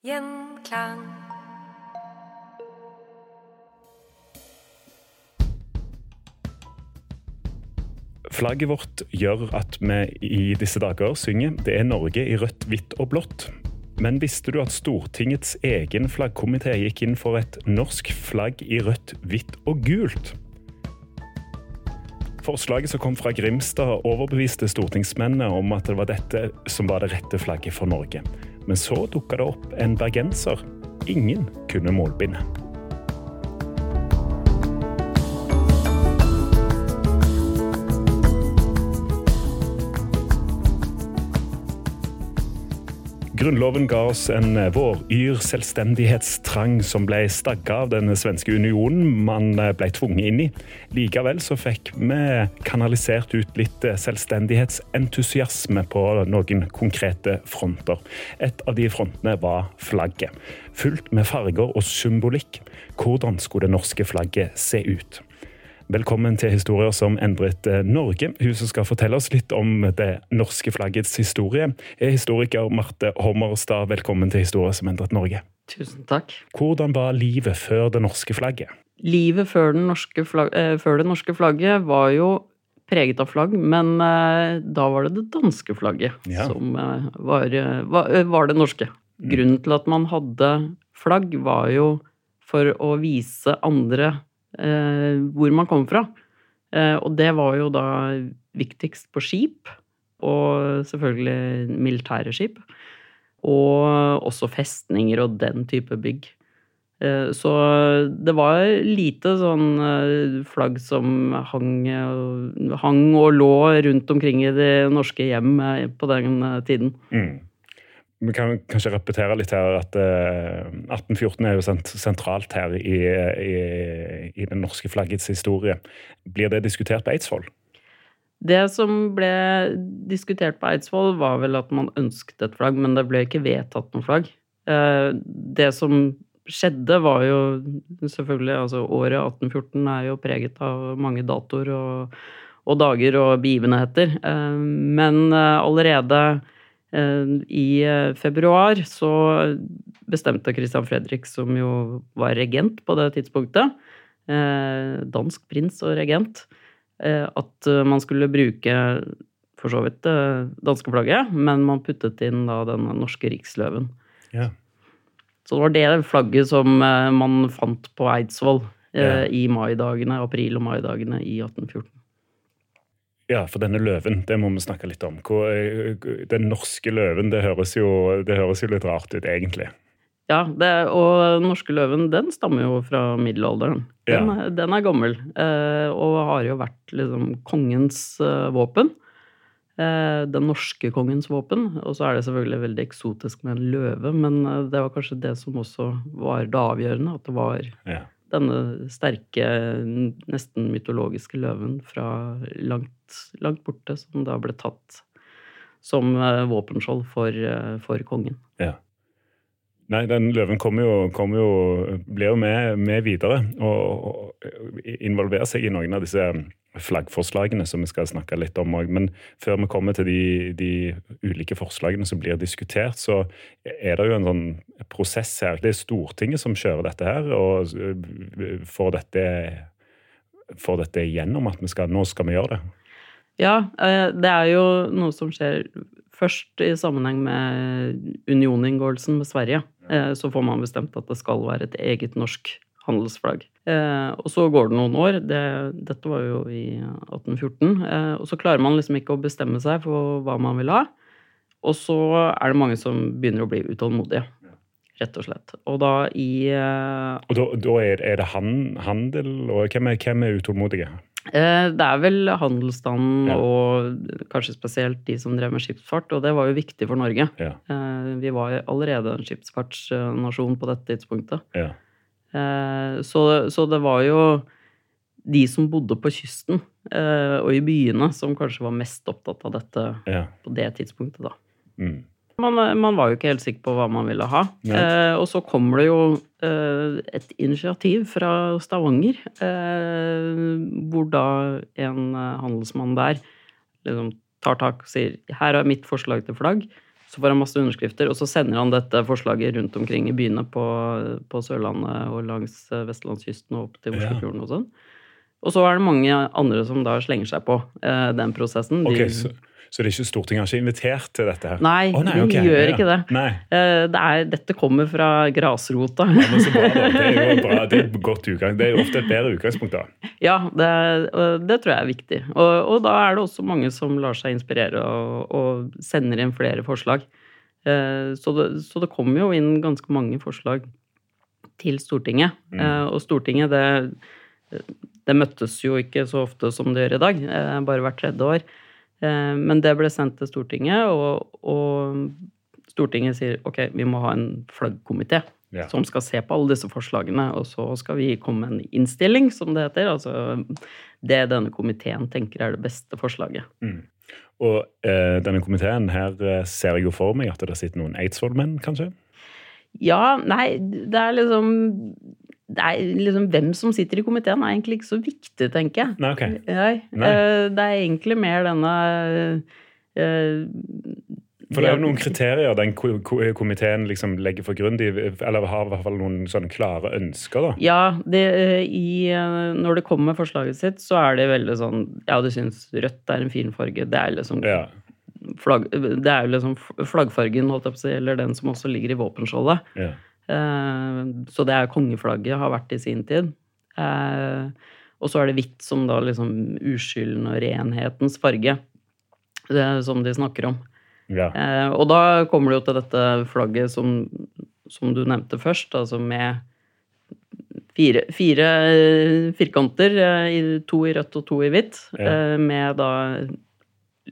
Gjenklang. Flagget vårt gjør at vi i disse dager synger 'Det er Norge i rødt, hvitt og blått'. Men visste du at Stortingets egen flaggkomité gikk inn for et norsk flagg i rødt, hvitt og gult? Forslaget som kom fra Grimstad overbeviste stortingsmennene om at det var dette som var det rette flagget for Norge. Men så dukka det opp en bergenser ingen kunne målbinde. Grunnloven ga oss en våryr selvstendighetstrang som ble stagga av den svenske unionen man ble tvunget inn i. Likevel så fikk vi kanalisert ut litt selvstendighetsentusiasme på noen konkrete fronter. Et av de frontene var flagget. Fullt med farger og symbolikk. Hvordan skulle det norske flagget se ut? Velkommen til Historier som endret eh, Norge. Hun som skal fortelle oss litt om det norske flaggets historie, er historiker Marte Hommerstad. Velkommen til Historier som endret Norge. Tusen takk. Hvordan var livet før det norske flagget? Livet før, den norske flagg, eh, før det norske flagget var jo preget av flagg, men eh, da var det det danske flagget Ja. som eh, var, eh, var, eh, var det norske. Grunnen til at man hadde flagg, var jo for å vise andre hvor man kom fra. Eh, og det var jo da viktigst på skip, og selvfølgelig militære skip. Og også festninger og den type bygg. Eh, Så det var lite sånn eh, flagg som hang, hang og lå rundt omkring i de norske hjem eh, på den eh, tiden. Mm. Vi kan kanskje repetere litt her at eh, 1814 er jo sent sentralt her i, i, i den norske flaggets historie. Blir det diskutert på Eidsvoll? Det som ble diskutert på Eidsvoll, var vel at man ønsket et flagg, men det ble ikke vedtatt noe flagg. Eh, Det som skjedde, var jo selvfølgelig altså Året 1814 er jo preget av mange datoer og, og dager og begivenheter. Eh, Men eh, allerede eh, i eh, februar så bestemte Christian Fredrik, som jo var regent på det tidspunktet, eh, dansk prins og regent, eh, at man skulle bruke for så vidt det danske flagget, men man puttet inn da den norske riksløven. Ja. Så det var det flagget som man fant på Eidsvoll Ja. i maidagene, april- og maidagene i 1814. Ja, for denne løven, det må vi snakke litt om. Eh, Den norske løven, det høres, jo, det høres jo litt rart ut, egentlig. Ja, det, og norske løven, den stammer jo fra middelalderen. Den, Ja. den er gammel, eh, og har jo vært liksom kongens eh, våpen. Den norske kongens våpen. Og så er det selvfølgelig veldig eksotisk med en løve, men det var kanskje det som også var det avgjørende. At det var Ja. Denne sterke, nesten mytologiske løven fra langt, langt borte, som da ble tatt som eh, våpenskjold for, eh, for kongen. Ja. Nei, den løven kommer jo, kom jo blir jo med, med videre og, og involverer seg i noen av disse flaggforslagene som vi skal snakke litt om òg. Men før vi kommer til de, de ulike forslagene som blir diskutert, så er det jo en sånn prosess her. Det er Stortinget som kjører dette her, og øh, får dette, får dette igjennom at vi skal, nå skal vi gjøre det. Ja, eh, det er jo noe som skjer først i sammenheng med unioninngåelsen med Sverige. Eh, Så får man bestemt at det skal være et eget norsk handelsflagg. Eh, Og så går det noen år. Det, dette var jo i 1814. eh, Og så klarer man liksom ikke å bestemme seg for hva man vil ha. Og så er det mange som begynner å bli utålmodige. Rett og slett. Og da i uh, Og da, da er, er det han, handel, og hvem er, hvem er utålmodige? Uh, Det er vel handelsstanden Ja. og kanskje spesielt de som drev med skipsfart, og det var jo viktig for Norge. Ja. Uh, Vi var allerede en skipsfartsnasjon på dette tidspunktet. Ja. Så, så det var jo de som bodde på kysten og i byene, som kanskje var mest opptatt av dette på det tidspunktet, da. Mm. Man, man var jo ikke helt sikker på hva man ville ha. Eh, og så kommer det jo eh, et initiativ fra Stavanger, eh, hvor da en eh, handelsmann der liksom tar tak og sier her er mitt forslag til flagg. Så får han masse underskrifter, og så sender han dette forslaget rundt omkring i byene på, på Sørlandet og langs eh, vestlandskysten og opp til Oslofjorden og sånn. Og så er det mange andre som da slenger seg på eh, den prosessen. Ok, okay, så, så det er ikke Stortinget har ikke invitert til dette her? Nei, Å, de ok, gjør ikke det. Nei. Eh, Det er, dette kommer fra grasrota. Ja, men så bra, da. Det er jo bra. Det er godt utgang. Det er ofte et bedre utgangspunkt, da. Ja, det, det tror jeg er viktig. Og, og da er det også mange som lar seg inspirere og, og sender inn flere forslag. Eh, Så det, så det kommer jo inn ganske mange forslag til Stortinget. Mm. Eh, Og Stortinget, det, det møttes jo ikke så ofte som det gjør i dag, bare hvert tredje år. Eh, Men det ble sendt til Stortinget, og, og Stortinget sier ok, vi må ha en flaggkomité Ja. som skal se på alle disse forslagene, og så skal vi komme med en innstilling, som det heter. Altså det denne komiteen tenker er det beste forslaget. Og eh, denne komiteen her eh, ser jeg jo for meg at det sitter noen Eidsvoll-menn, kanskje? Ja, nei, det er liksom er liksom Hvem som sitter i komiteen, er egentlig ikke så viktig, tenker jeg. Nei, ok. Nei, Nei. eh, Det er egentlig mer denne uh, For det er jo noen kriterier den ko ko komiteen liksom legger for grunn, eller har i hvert fall noen sånne klare ønsker, da. Ja, det, i, når det kommer med forslaget sitt, så er det veldig sånn Ja, du syns rødt er en fin farge. Det er liksom Ja. flagg, det er liksom flaggfargen, holdt jeg på å si, eller den som også ligger i våpenskjoldet. ja. Eh, Så det er kongeflagget, har vært i sin tid. Eh, Og så er det hvitt som da liksom uskylden og renhetens farge, det er som de snakker om. ja. Eh, Og da kommer det jo til dette flagget som, som du nevnte først, altså med fire, fire firkanter, eh, to i rødt og to i hvitt, Ja. eh, med da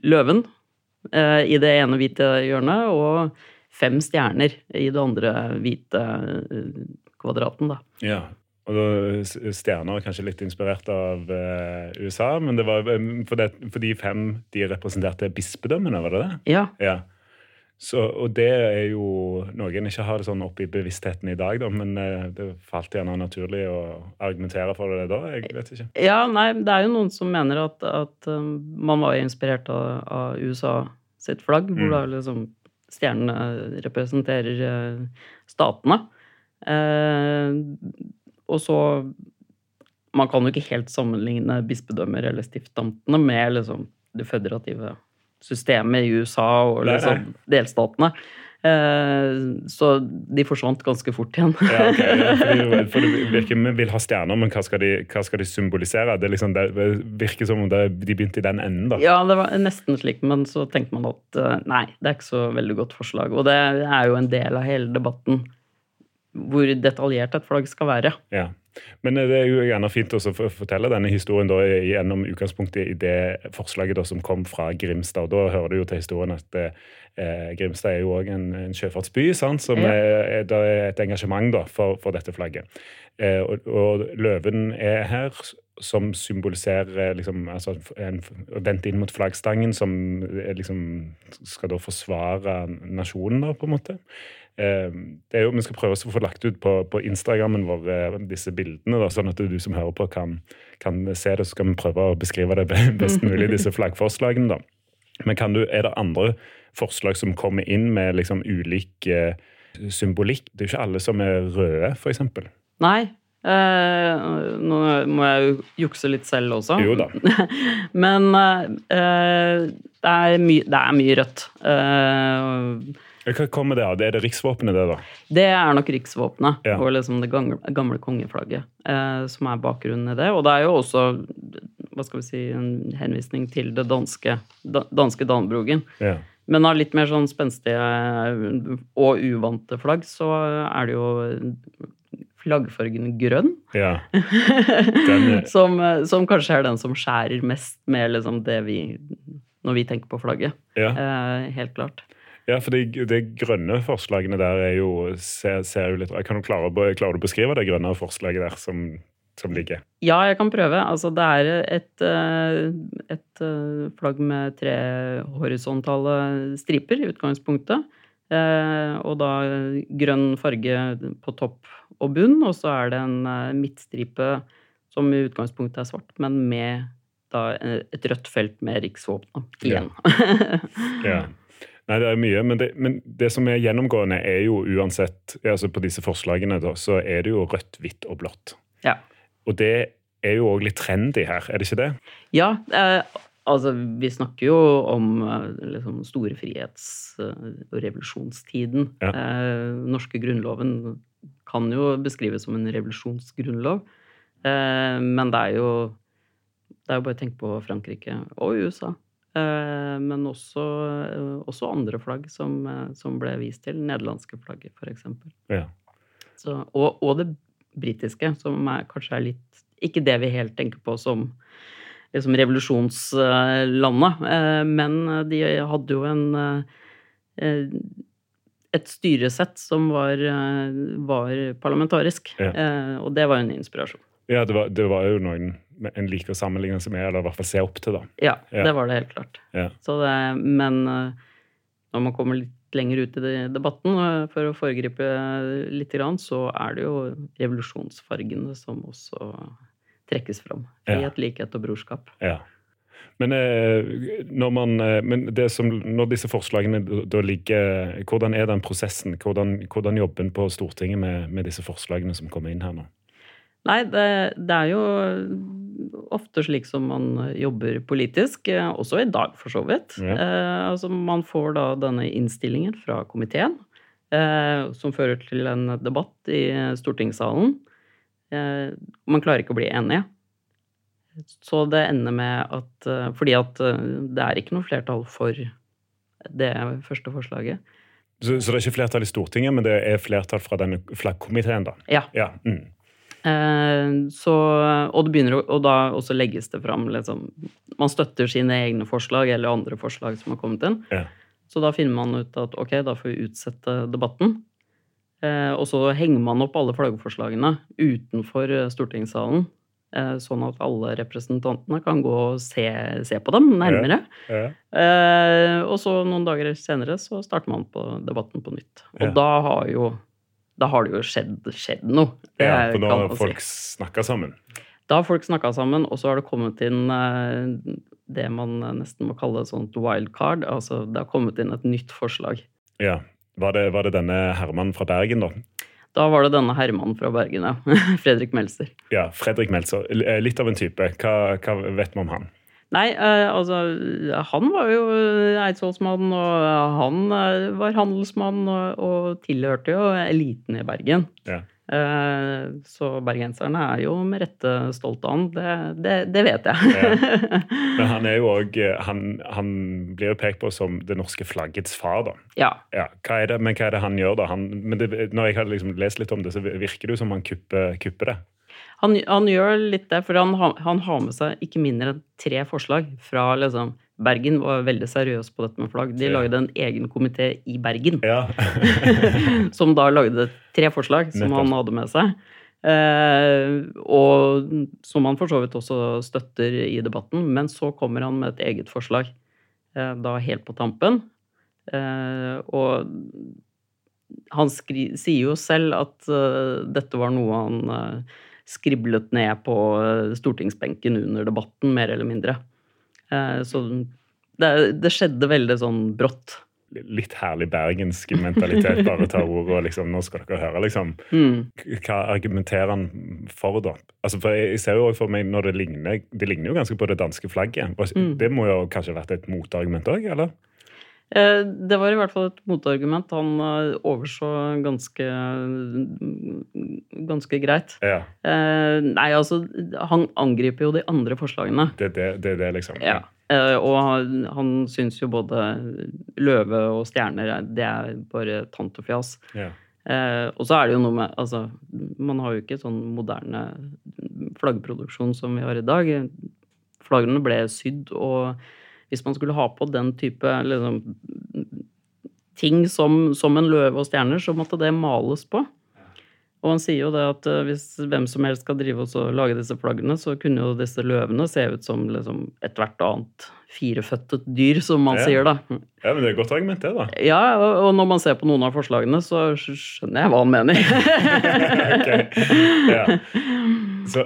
løven eh, i det ene hvite hjørnet, og fem stjerner i det andre hvite eh, kvadraten, da. ja. Og Stjerner er kanskje litt inspirert av eh, USA, men det var eh, for, det, for de fem de representerte bispedømmene, var det det? Ja. Ja. Så, og det er jo Noen ikke har det sånn oppe i bevisstheten i dag, da, men det falt gjerne naturlig å argumentere for det da. Jeg vet ikke. Ja, nei, det er jo noen som mener at, at man var inspirert av, av USA sitt flagg, hvor Mm. da liksom stjernene representerer eh, statene. Eh, og så Man kan jo ikke helt sammenligne bispedømmer eller stiftamtene med liksom det føderative systemet i USA og liksom delstatene. Eh, så de forsvant ganske fort igjen. Ja, okay, ja, fordi, for det virker Vi vil ha stjerner, men hva skal de, hva skal de symbolisere? Det, liksom, det virker som om det, de begynte i den enden, da. Ja, det var nesten slik, men så tenkte man at eh, nei, det er ikke så veldig godt forslag. Og det er jo en del av hele debatten hvor detaljert et flagg skal være. Ja. Men eh, det er jo gjerne fint også å fortelle denne historien da, gjennom utgangspunktet i det forslaget da, som kom fra Grimstad. og Da hører du jo til historien at eh, Grimstad er jo òg en, en, sjøfartsby, sant? som Ja. er, det er et engasjement da, for, for dette flagget. Eh, og, og løven er her, som symboliserer liksom, altså en, vendt inn mot flaggstangen, som liksom, skal da forsvare nasjonen, da, på en måte. Eh, det er jo, Vi skal prøve å få lagt ut på, på Instagrammen vår eh, disse bildene, da, sånn at du som hører på kan, kan se det. Så skal vi prøve å beskrive det best mulig, disse flaggforslagene. da. Men kan du, er det andre forslag som kommer inn med liksom ulik eh, symbolikk? Det er jo ikke alle som er røde, f.eks. Nei. Eh, nå må jeg jo jukse litt selv også. Jo da. Men eh, det, er my, det er mye rødt. Eh, Hva kommer det av? Er det riksvåpenet, det, da? det er nok riksvåpenet Ja. og liksom det gamle, gamle kongeflagget eh, som er bakgrunnen i det. Og det er jo også hva skal vi si, en henvisning til det danske, da, danske Danbrogen. Ja. Men av litt mer sånn spenstige og uvante flagg, så er det jo flaggfargen grønn. ja. Er- Som, som kanskje er den som skjærer mest med liksom det vi Når vi tenker på flagget. ja. Eh, helt klart. Ja, for de, de grønne forslagene der er jo ser, ser jo litt Kan du klare, å- å beskrive det grønne forslaget der som, som ligger? Ja, jeg kan prøve. Altså, det er et, eh, et eh, flagg med tre horisontale striper i utgangspunktet. Eh, Og da grønn farge på topp og bunn, og så er det en midtstripe som i utgangspunktet er svart, men med da et rødt felt med riksvåpenet igjen. Ja. Nei, det er mye, men det, men det som er gjennomgående, er jo uansett altså På disse forslagene da, så er det jo rødt, hvitt og blått. ja. Og det er jo òg litt trendy her, er det ikke det? Ja, eh, altså vi snakker jo om eh, liksom store frihets- eh, og revolusjonstiden. Ja. Eh, norske grunnloven kan jo beskrives som en revolusjonsgrunnlov, eh, men det er jo det er jo bare å tenke på Frankrike og USA. Eh, men også, eh, også andre flagg som, eh, som ble vist til. Nederlandske flagget, f.eks. Ja. Så, og, og det britiske, som er, kanskje er litt Ikke det vi helt tenker på som liksom revolusjonslandet, men de hadde jo en et styresett som var, var parlamentarisk. Ja. Eh, Og det var en inspirasjon. Ja, det var, det var jo noen en liker å sammenligne seg med, eller i hvert fall se opp til, da. Ja, Ja. det var det helt klart. Ja. Så det, men eh, når man kommer litt lenger ut i debatten, eh, for å foregripe litt, så er det jo revolusjonsfargene som også trekkes fram. Ja. Frihet, likhet og brorskap. Ja. Men, eh, når, man, men det som, når disse forslagene da ligger Hvordan er den prosessen? Hvordan, hvordan jobber en på Stortinget med, med disse forslagene som kommer inn her nå? Nei, det, det er jo ofte slik som man jobber politisk, eh, også i dag for så vidt. Ja. Eh, altså man får da denne innstillingen fra komiteen, eh, som fører til en debatt i stortingssalen. Eh, man klarer ikke å bli enige. Så det ender med at eh, Fordi at eh, det er ikke noe flertall for det første forslaget. Så, så det er ikke flertall i Stortinget, men det er flertall fra denne flaggkomiteen, da? Ja. Ja. Mm. Eh, så, og, det begynner, og da også legges det fram liksom, Man støtter sine egne forslag eller andre forslag som har kommet inn. Ja. Så da finner man ut at ok, da får vi utsette debatten. Eh, og så henger man opp alle flaggforslagene utenfor eh, stortingssalen. Sånn at alle representantene kan gå og se, se på dem nærmere. Ja. Eh, og så noen dager senere så starter man på debatten på nytt. Og Ja. da har jo da har det jo skjedd, skjedd noe. Det ja, for da har folk si. snakka sammen. Da har folk snakka sammen, og så har det kommet inn eh, det man nesten må kalle et sånt wildcard. Altså det har kommet inn et nytt forslag. Ja. Var det, var det denne Herman fra Bergen, da? Da var det denne Herman fra Bergen, ja. Fredrik Melser. Ja, Fredrik Melser. Eh, Litt av en type. Hva, hva vet vi om han? Nei, eh, altså Han var jo eidsvollsmann, og han eh, var handelsmann og, og tilhørte jo eliten i Bergen. Ja. Eh, så bergenserne er jo med rette stolte av han. Det, det, det vet jeg. Men han er jo òg han, han blir jo pekt på som det norske flaggets far, da. ja. Ja, hva det, Men hva er det han gjør, da? Han, men det, når jeg har liksom lest litt om det, så virker det jo som han kupper, kupper det. Han, han gjør litt det, for han, han har med seg ikke mindre enn tre forslag fra liksom Bergen var veldig seriøs på dette med flagg. De Ja. lagde en egen komité i Bergen. Ja. som da lagde tre forslag som Nettopp. han hadde med seg. Eh, og som han for så vidt også støtter i debatten. Men så kommer han med et eget forslag, eh, da helt på tampen. Eh, og han skri sier jo selv at eh, dette var noe han eh, skriblet ned på eh, stortingsbenken under debatten, mer eller mindre. Eh, så det, det skjedde veldig sånn brått. Litt herlig bergensk mentalitet. Bare ta ordet og liksom Nå skal dere høre, liksom. Mm. Hva argumenterer han for, da? Altså, for Jeg ser jo for meg når det ligner Det ligner jo ganske på det danske flagget. Mm. Det må jo kanskje ha vært et motargument òg, eller? Eh, Det var i hvert fall et motargument han eh, overså ganske ganske greit. Ja. Eh, Nei, altså, han angriper jo de andre forslagene. Det er det, det, det, liksom. Ja. Og han, han syns jo både løve og stjerner er- det er bare tantefjas. Ja. Eh, og så er det jo noe med Altså, man har jo ikke sånn moderne flaggproduksjon som vi har i dag. Flaggene ble sydd, og hvis man skulle ha på den type liksom, ting som, som en løve og stjerner, så måtte det males på. Og han sier jo det at eh, hvis hvem som helst skal drive og lage disse flaggene, så kunne jo disse løvene se ut som liksom ethvert annet fireføttet dyr, som man Ja. sier, da. ja, men det er et godt argument, det, da. Ja, og når man ser på noen av forslagene, så skjønner jeg hva han mener. Ok. Ja. Så.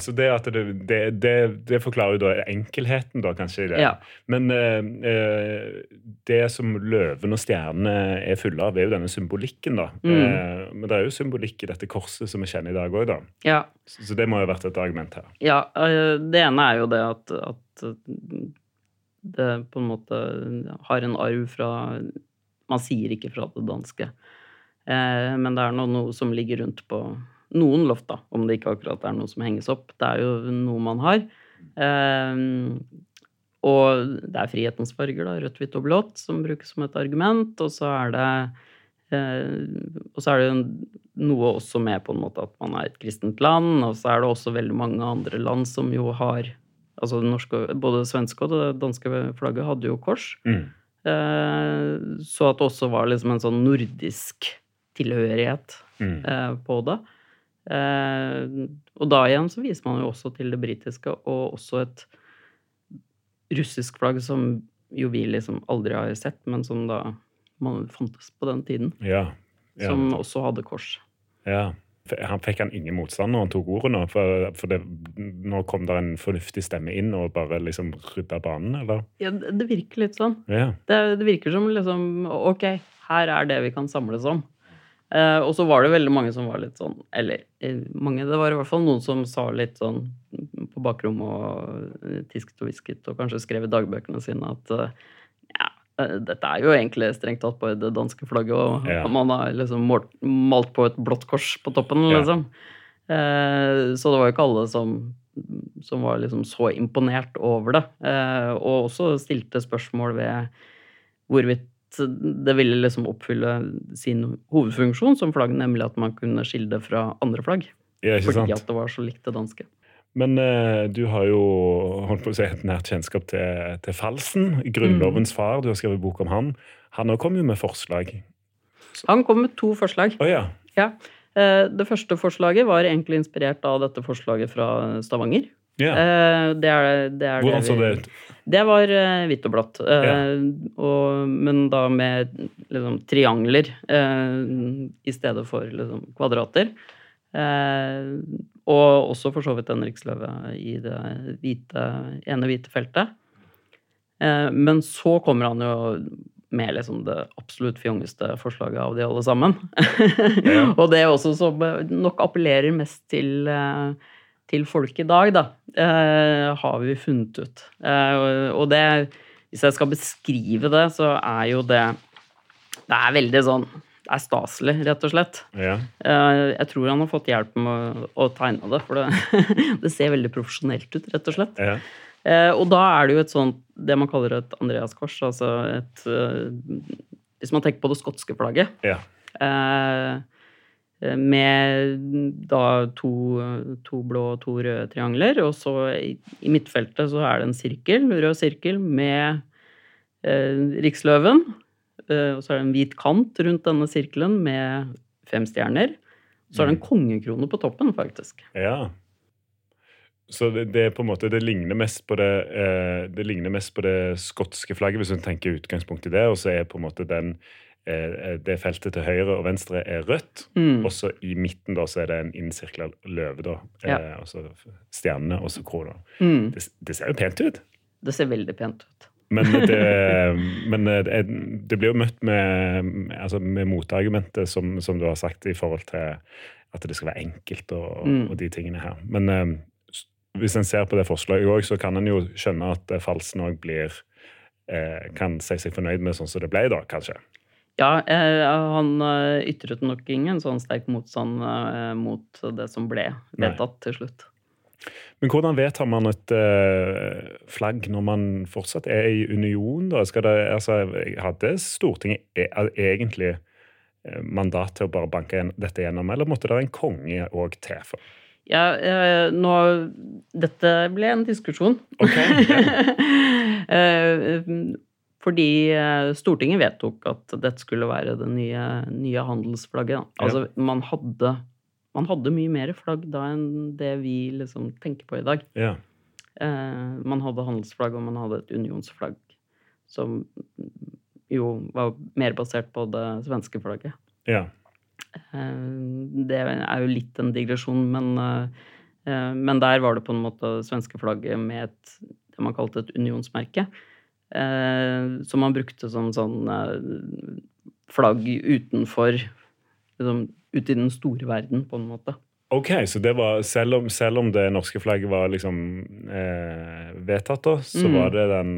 Så det, at det, det, det, det forklarer jo da enkelheten, da, kanskje. i det. Ja. Men eh, eh, det som løven og stjernene er fulle av, er jo denne symbolikken. da. Mm. Eh, men det er jo symbolikk i dette korset som vi kjenner i dag òg, da. Ja, Så, så det må jo ha vært et argument her. ja eh, det ene er jo det at, at det på en måte har en arv fra Man sier ikke fra det danske, eh, men det er noe, noe som ligger rundt på noen loft, da, om det ikke akkurat er noe som henges opp. Det er jo noe man har. Eh, og det er frihetens farger, da, rødt, hvitt og blått, som brukes som et argument. Og så er det eh, og så er det noe også med på en måte at man er et kristent land, og så er det også veldig mange andre land som jo har altså det norske, Både det svenske og det danske flagget hadde jo kors. Mm. Eh, så at det også var liksom en sånn nordisk tilhørighet Mm. eh, på det. Eh, og da igjen så viser man jo også til det britiske, og også et russisk flagg som jo vi liksom aldri har sett, men som da man fantes på den tiden. Ja. ja. Som også hadde kors. ja. Han fikk han ingen motstand når han tok ordet nå? For, for det, nå kom det en fornuftig stemme inn og bare liksom rydda banen, eller? Ja, det det virker litt sånn. Ja. Det, det virker som liksom Ok, her er det vi kan samles om. Eh, og så var det veldig mange som var litt sånn Eller eh, mange, det var i hvert fall noen som sa litt sånn på bakrommet og eh, tisket og hvisket og kanskje skrev i dagbøkene sine at eh, ja, dette er jo egentlig strengt tatt bare det danske flagget, og Ja. man har liksom målt, malt på et blått kors på toppen, Ja. liksom. Eh, så det var jo ikke alle som, som var liksom så imponert over det. Eh, og også stilte spørsmål ved hvorvidt det ville liksom oppfylle sin hovedfunksjon som flagg, nemlig at man kunne skille det fra andre flagg. Ja, Fordi sant? at det var så likt det danske. Men eh, du har jo holdt på å si et nært kjennskap til, til Falsen, Grunnlovens far. Du har skrevet bok om han. Han òg kom jo med forslag. Han kom med to forslag. Oh, ja. Ja. Eh, Det første forslaget var egentlig inspirert av dette forslaget fra Stavanger. Eh, Det er det, er Hvordan så det ut? Det var eh, hvitt og blått. Yeah. og, men da med liksom, triangler eh, i stedet for liksom, kvadrater. Eh, og også for så vidt en riksløve i det hvite, ene hvite feltet. Men så kommer han jo med liksom det absolutt fjongeste forslaget av de alle sammen. Yeah. og det er også som nok appellerer mest til, eh, til folk i dag, da, eh, har vi funnet ut. Eh, og det, hvis jeg skal beskrive det, så er jo det Det er veldig sånn Det er staselig, rett og slett. Ja. Eh, Jeg tror han har fått hjelp med å- tegne det, for det, det ser veldig profesjonelt ut, rett og slett. ja. Og da er det jo et sånt, det man kaller et Andreas-kors, altså et Hvis man tenker på det skotske flagget, ja. Eh, med da to, to blå og to røde triangler, og så i, i midtfeltet så er det en sirkel, rød sirkel, med eh, riksløven, eh, og så er det en hvit kant rundt denne sirkelen med fem stjerner. Så er det en kongekrone på toppen, faktisk. ja. Så det, det på en måte, det ligner mest på det, eh, det ligner mest på det skotske flagget, hvis du tenker utgangspunkt i det, og så er på en måte den det feltet til høyre og venstre er rødt, Mm. og så i midten da så er det en innsirkla løve, da. Ja. Eh, og så stjernene, og så krona. Mm. Det, det ser jo pent ut. Det ser veldig pent ut. Men det, men det, det blir jo møtt med, altså med motargumentet, som, som du har sagt, i forhold til at det skal være enkelt og, Mm. og de tingene her. Men eh, hvis en ser på det forslaget òg, så kan en jo skjønne at eh, Falsen òg blir eh, Kan si seg fornøyd med sånn som det ble, da, kanskje. Ja, eh, han eh, ytret nok ingen sånn sterk motstand eh, mot det som ble vedtatt til slutt. Men hvordan vedtar man et flagg når man fortsatt er i union? da? Skal det, altså, hadde Stortinget e egentlig mandat til å bare banke dette gjennom, eller måtte det en konge òg til? for? Ja, nå Dette ble en diskusjon. Ok, Eh, Fordi eh, Stortinget vedtok at dette skulle være det nye, nye handelsflagget. da. Altså, man hadde, man hadde mye mer flagg da enn det vi liksom tenker på i dag. Ja. Eh, man hadde handelsflagg, og man hadde et unionsflagg som jo var mer basert på det svenske flagget. ja. Eh, Det er jo litt en digresjon, men, eh, men der var det på en måte svenske flagget med et, det man kalte et unionsmerke. Eh, Som man brukte som sånn eh, flagg utenfor liksom, Ute i den store verden, på en måte. Ok, så det var, selv om, selv om det norske flagget var liksom eh, vedtatt, da, så Mm. var det den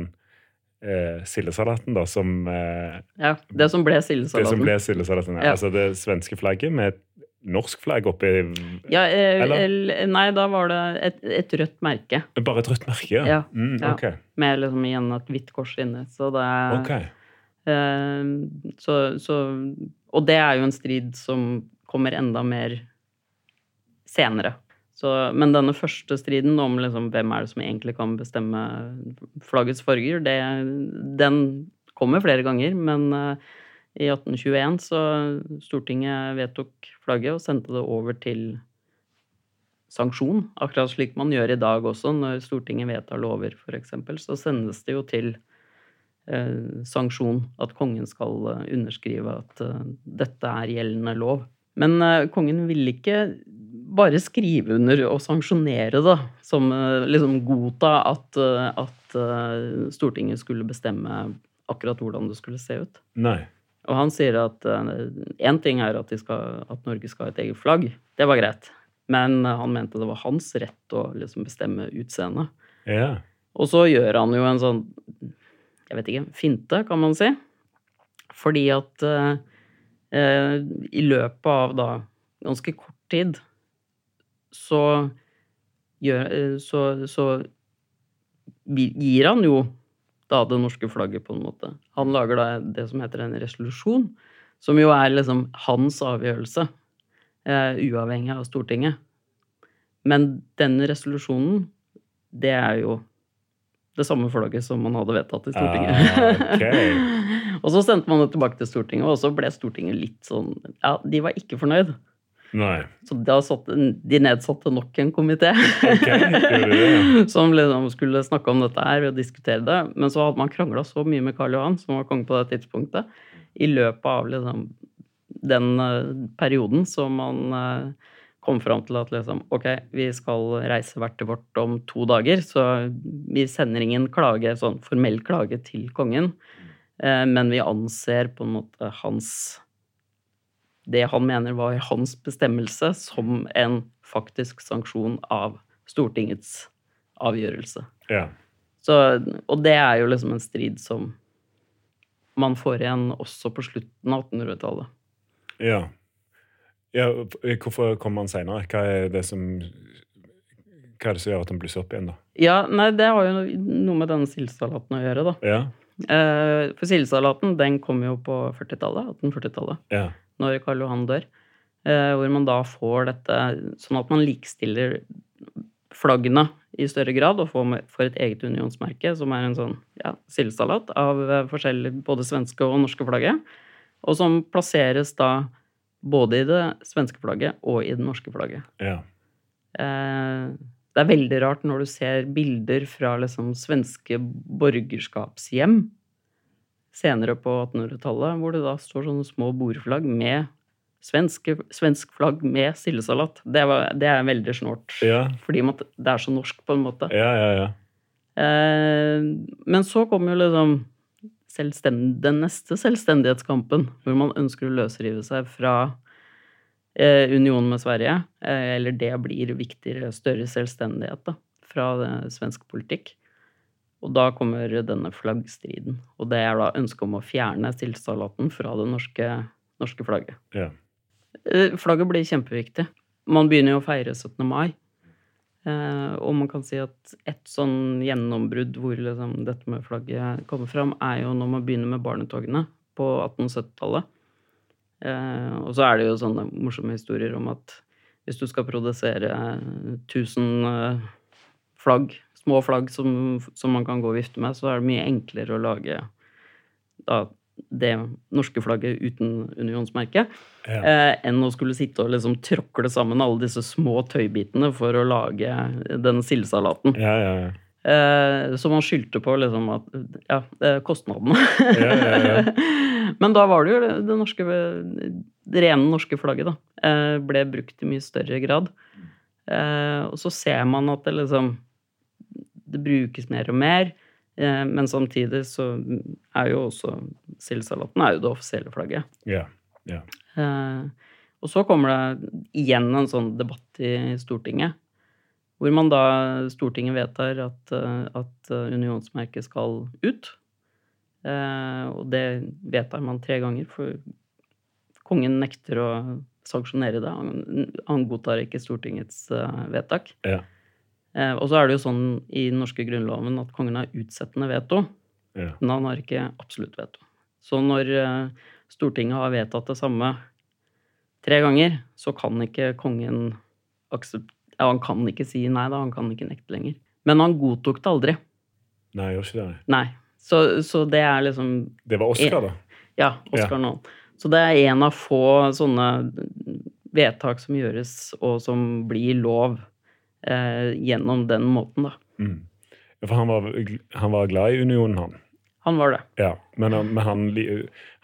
eh, sildesalaten da, som eh, Ja, Det som ble Det som sildesalaten. ble sildesalaten. Ja. Ja. Altså det svenske flagget med norsk flagg oppi Ja, eh, Eller? Nei, da var det et, et rødt merke. Bare et rødt merke, ja. Mm, ja. ok. Med liksom igjen et hvitt kors inne. Så det er ok. Eh, Så, så, og det er jo en strid som kommer enda mer senere. Så, men denne første striden om liksom hvem er det som egentlig kan bestemme flaggets farger, det, den kommer flere ganger. Men eh, i 1821 så Stortinget vedtok flagget og sendte det over til sanksjon. Akkurat slik man gjør i dag også, når Stortinget vedtar lover, f.eks. Så sendes det jo til eh, sanksjon at kongen skal eh, underskrive at eh, dette er gjeldende lov. Men eh, kongen ville ikke bare skrive under og sanksjonere det, som eh, liksom godta at, eh, at Stortinget skulle bestemme akkurat hvordan det skulle se ut. Nei. Og han sier at én ting er at, skal, at Norge skal ha et eget flagg. Det var greit. Men eh, han mente det var hans rett å liksom bestemme utseendet. Ja. Og så gjør han jo en sånn jeg vet ikke, finte, kan man si. Fordi at eh, eh, i løpet av da ganske kort tid så gjør eh, Så, så gir han jo da det norske flagget, på en måte. Han lager da det som heter en resolusjon, som jo er liksom hans avgjørelse, eh, uavhengig av Stortinget. Men den resolusjonen, det er jo det samme flagget som man hadde vedtatt i Stortinget. Ah, okay. og så sendte man det tilbake til Stortinget, og så ble Stortinget litt sånn Ja, de var ikke fornøyd. Nei. Så da satte, de nedsatte nok en komité Ok, gjorde de det? som liksom skulle snakke om dette her og diskutere det. Men så hadde man krangla så mye med Karl Johan, som var konge på det tidspunktet, i løpet av liksom den eh, perioden som man eh, kom fram til at liksom Ok, vi skal reise hvert til vårt om to dager, så vi sender ingen klage, sånn formell klage til kongen, eh, men vi anser på en måte hans det han mener var hans bestemmelse, som en faktisk sanksjon av Stortingets avgjørelse. Ja. Så, og det er jo liksom en strid som man får igjen også på slutten av 1800-tallet. ja. ja hvorfor kommer han seinere? Hva er det som Hva er det som gjør at han blusser opp igjen, da? Ja, nei, det har jo noe med denne sildesalaten å gjøre, da. Ja. Eh, For sildesalaten, den kom jo på 40-tallet, 1840-tallet. Ja. Når Karl Johan dør. eh, Hvor man da får dette sånn at man likestiller flaggene i større grad og får, et eget unionsmerke, som er en sånn ja, sildesalat av forskjellige forskjellig både svenske og norske flagget. Og som plasseres da både i det svenske flagget og i det norske flagget. ja. Eh, Det er veldig rart når du ser bilder fra liksom svenske borgerskapshjem senere på 1800-tallet, hvor det da står sånne små bordflagg med svenske, svensk flagg med sildesalat. Det, var- det er veldig snålt. Ja. Fordi man- det er så norsk, på en måte. Ja, ja, ja. Eh, men så kommer jo liksom den neste selvstendighetskampen, hvor man ønsker å løsrive seg fra eh, unionen med Sverige. Eh, eller det blir viktigere, større selvstendighet da, fra eh, svensk politikk. Og da kommer denne flaggstriden. Og det er da ønsket om å fjerne sildsalaten fra det norske, norske flagget. ja. Eh, Flagget blir kjempeviktig. Man begynner jo å feire 17. mai. Eh, og man kan si at et sånn gjennombrudd hvor liksom dette med flagget kommer fram, er jo når man begynner med barnetogene på 1870-tallet. Eh, og så er det jo sånne morsomme historier om at hvis du skal produsere 1000 eh, flagg, små flagg som, som man kan gå og vifte med, så er det mye enklere å lage da, det norske flagget uten unionsmerke Ja. eh, enn å skulle sitte og liksom tråkle sammen alle disse små tøybitene for å lage den sildesalaten. Ja, ja, ja. Eh, så man skyldte på liksom at Ja, kostnadene. Ja, ja, Men da var det jo det, det norske Det rene norske flagget, da. eh, Ble brukt i mye større grad. Eh, Og så ser man at det liksom Det brukes mer og mer. eh, Men samtidig så er jo også sildesalaten er jo det offisielle flagget. ja. ja. Eh, og så kommer det igjen en sånn debatt i Stortinget, hvor man da Stortinget vedtar at, eh, at unionsmerket skal ut. Eh, og det vedtar man tre ganger, for kongen nekter å sanksjonere det. Han, godtar ikke Stortingets vedtak. Ja. Eh, og så er det jo sånn i den norske grunnloven at kongen har utsettende veto, ja. men han har ikke absolutt veto. Så når eh, Stortinget har vedtatt det samme tre ganger, så kan ikke kongen akseptere ja, Han kan ikke si nei, da. Han kan ikke nekte lenger. Men han godtok det aldri. Nei, gjør ikke det. Nei. Så, så det er liksom Det var Oscar, da. Ja, Oscar Nå. Så det er en av få sånne vedtak som gjøres, og som blir lov eh, gjennom den måten, da. Mm. For han var, han var glad i unionen, han. Han var det. Ja, men, han- men han,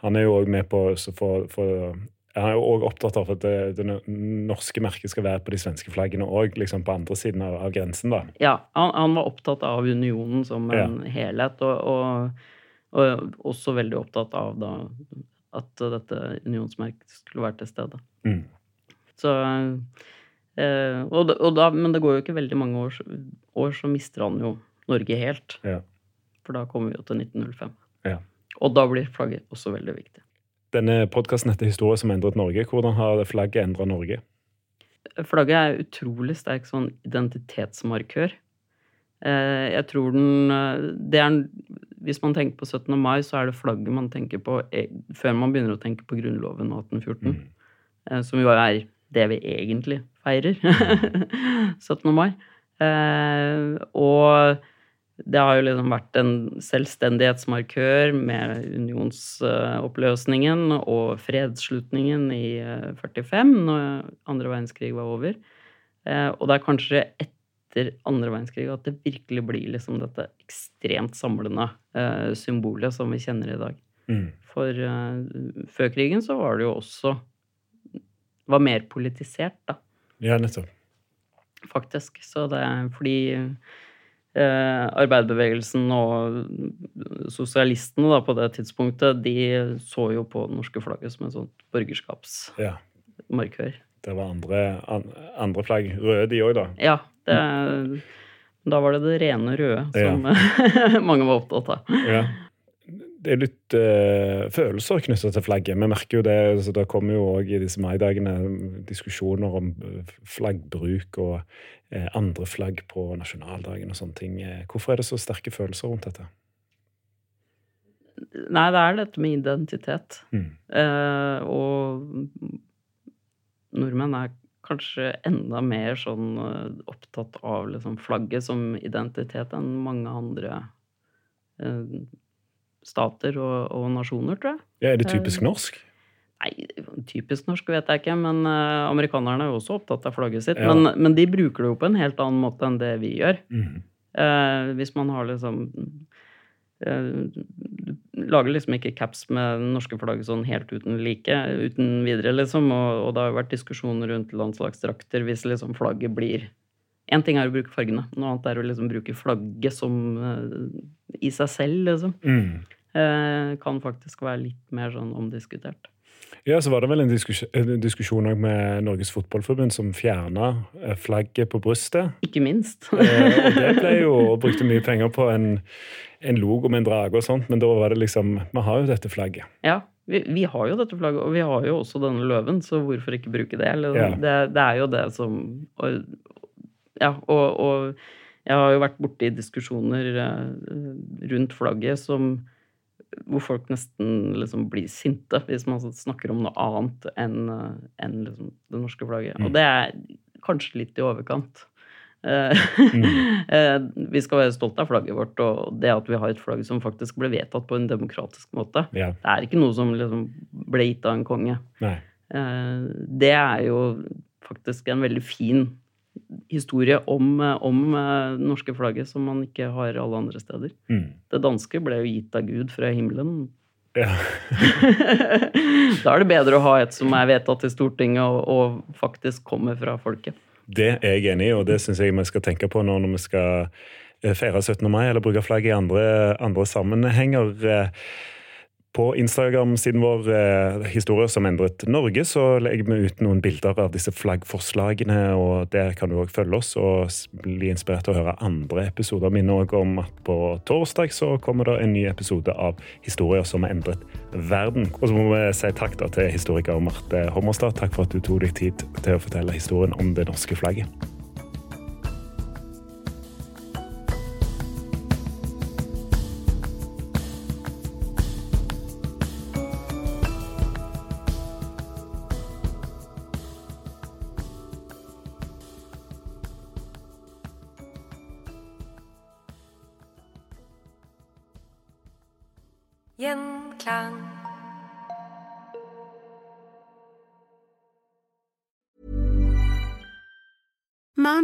han er jo òg med på så for, for Han er jo òg opptatt av at det, det norske merket skal være på de svenske flaggene òg, liksom på andre siden av, av grensen, da. Ja, han, han var opptatt av unionen som en helhet, og, og, og også veldig opptatt av da at dette unionsmerket skulle være til stede. Mm. Så eh, og, og da, Men det går jo ikke veldig mange år, år, så mister han jo Norge helt. Ja. For da kommer vi jo til 1905. Ja. Og da blir flagget også veldig viktig. Denne podkasten heter 'Historie som endret Norge'. Hvordan har flagget endra Norge? Flagget er utrolig sterk sånn identitetsmarkør. Eh, jeg tror den eh, det er, Hvis man tenker på 17. mai, så er det flagget man tenker på e- før man begynner å tenke på Grunnloven og 1814. Mm. Eh, Som jo er det vi egentlig feirer. 17. mai. Eh, Og det har jo liksom vært en selvstendighetsmarkør med unionsoppløsningen og fredsslutningen i eh, 45, når andre verdenskrig var over. Eh, Og det er kanskje etter andre verdenskrig at det virkelig blir liksom dette ekstremt samlende eh, symbolet som vi kjenner i dag. Mm. For eh, før krigen så var det jo også var mer politisert, da, Ja, nettopp. faktisk. Så det er fordi eh, arbeiderbevegelsen og sosialistene da, på det tidspunktet, de så jo på det norske flagget som en sånn borgerskapsmarkør. Ja. Det var andre, an, andre flagg. Røde, de òg, da. Ja, det, da var det det rene røde som mange var opptatt av. Ja. Det er litt uh, følelser knyttet til flagget. Vi merker jo det, altså Det kommer jo òg i disse maidagene diskusjoner om eh, flaggbruk og uh, andre flagg på nasjonaldagen og sånne ting. Hvorfor er det så sterke følelser rundt dette? Nei, det er dette med identitet. Mm. Uh, og nordmenn er kanskje enda mer sånn opptatt av liksom flagget som identitet enn mange andre eh, stater og, og nasjoner, tror jeg. Ja, er det typisk norsk? Nei, typisk norsk vet jeg ikke, men uh, amerikanerne er jo også opptatt av flagget sitt. Ja. Men, men de bruker det jo på en helt annen måte enn det vi gjør. Mm. Uh, hvis man har liksom eh, Du lager liksom ikke caps med det norske flagget sånn helt uten like, uten videre, liksom. Og, og det har jo vært diskusjoner rundt landslagsdrakter hvis liksom flagget blir Én ting er å bruke fargene, noe annet er å liksom bruke flagget som eh, i seg selv, liksom. Mm. Eh, kan faktisk være litt mer sånn omdiskutert. Ja, så var det vel en diskusjon, en med Norges Fotballforbund som fjerna flagget på brystet. Ikke minst. Eh, og det ble jo og brukte mye penger på en, en logo med en drage og sånt, men da var det liksom Vi har jo dette flagget. Ja, vi, vi har jo dette flagget, og vi har jo også denne løven, så hvorfor ikke bruke det? Eller, Ja. det, det er jo det som Ja, og, og jeg har jo vært borti diskusjoner eh, rundt flagget som hvor folk nesten liksom blir sinte hvis man snakker om noe annet enn eh, enn liksom det norske flagget. Mm. Og det er kanskje litt i overkant. Mm. eh, vi skal være stolte av flagget vårt, og det at vi har et flagg som faktisk ble vedtatt på en demokratisk måte. Ja. Det er ikke noe som liksom ble gitt av en konge. Nei. Det er jo faktisk en veldig fin historie om, eh, om eh, det norske flagget som man ikke har alle andre steder. Mm. Det danske ble jo gitt av Gud fra himmelen. Ja. da er det bedre å ha et som er vedtatt i Stortinget og, og faktisk kommer fra folket. Det er jeg enig i, og det syns jeg vi skal tenke på nå når vi skal eh, feire 17. mai, eller bruke flagget i andre, andre sammenhenger. På Instagram-siden vår eh, Historier som endret Norge, så legger vi ut noen bilder av disse flaggforslagene, og der kan du òg følge oss og bli inspirert til å høre andre episoder. Minn òg om at på torsdag så kommer det en ny episode av Historier som endret verden. Og så må vi si takk da til historiker Marte Hommerstad. Takk for at du tok deg tid til å fortelle historien om det norske flagget.